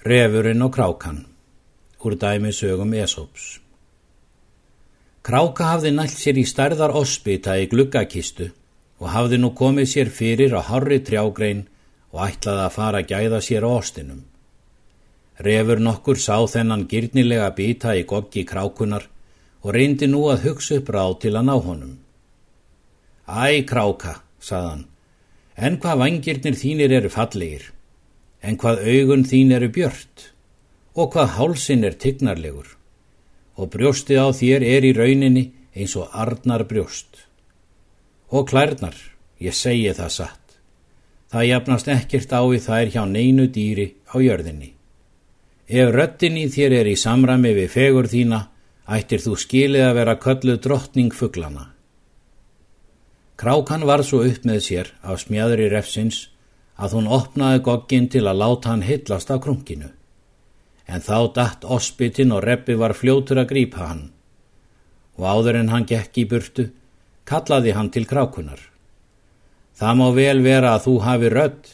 Refurinn og krákan úr dæmi sögum Esops. Kráka hafði nælt sér í stærðar ospita í gluggakistu og hafði nú komið sér fyrir á harri trjágrein og ætlaði að fara að gæða sér á ostinum. Refur nokkur sá þennan gyrnilega bita í goggi krákunar og reyndi nú að hugsa upp ráð til að ná honum. Æ, kráka, saðan, en hvað vangirnir þínir eru fallegir, en hvað augun þín eru björt og hvað hálsin er tignarlegur og brjósti á þér er í rauninni eins og arnar brjóst. Og klærnar, ég segi það satt, það jafnast ekkert á í þær hjá neinu dýri á jörðinni. Ef röttin í þér er í samræmi við fegur þína, ættir þú skilið að vera kölluð drottning fugglana. Krákan var svo upp með sér af smjæður í refsins að hún opnaði goggin til að láta hann hillast af krunkinu en þá datt ospitinn og reppi var fljótur að grípa hann. Og áður en hann gekk í burtu, kallaði hann til krákunar. Það má vel vera að þú hafi rödd,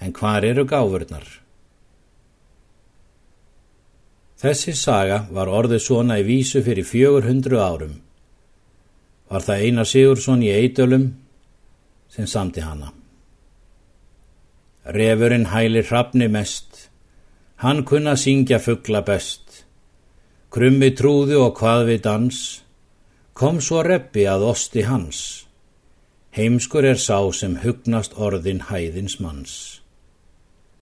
en hvar eru gáfurnar? Þessi saga var orðið svona í vísu fyrir fjögur hundru árum. Var það Einar Sigursson í Eidölum sem samti hana. Refurinn hælir hrafni mest, Hann kunna syngja fuggla best. Krummi trúðu og hvað við dans, kom svo reppi að osti hans. Heimskur er sá sem hugnast orðin hæðins manns.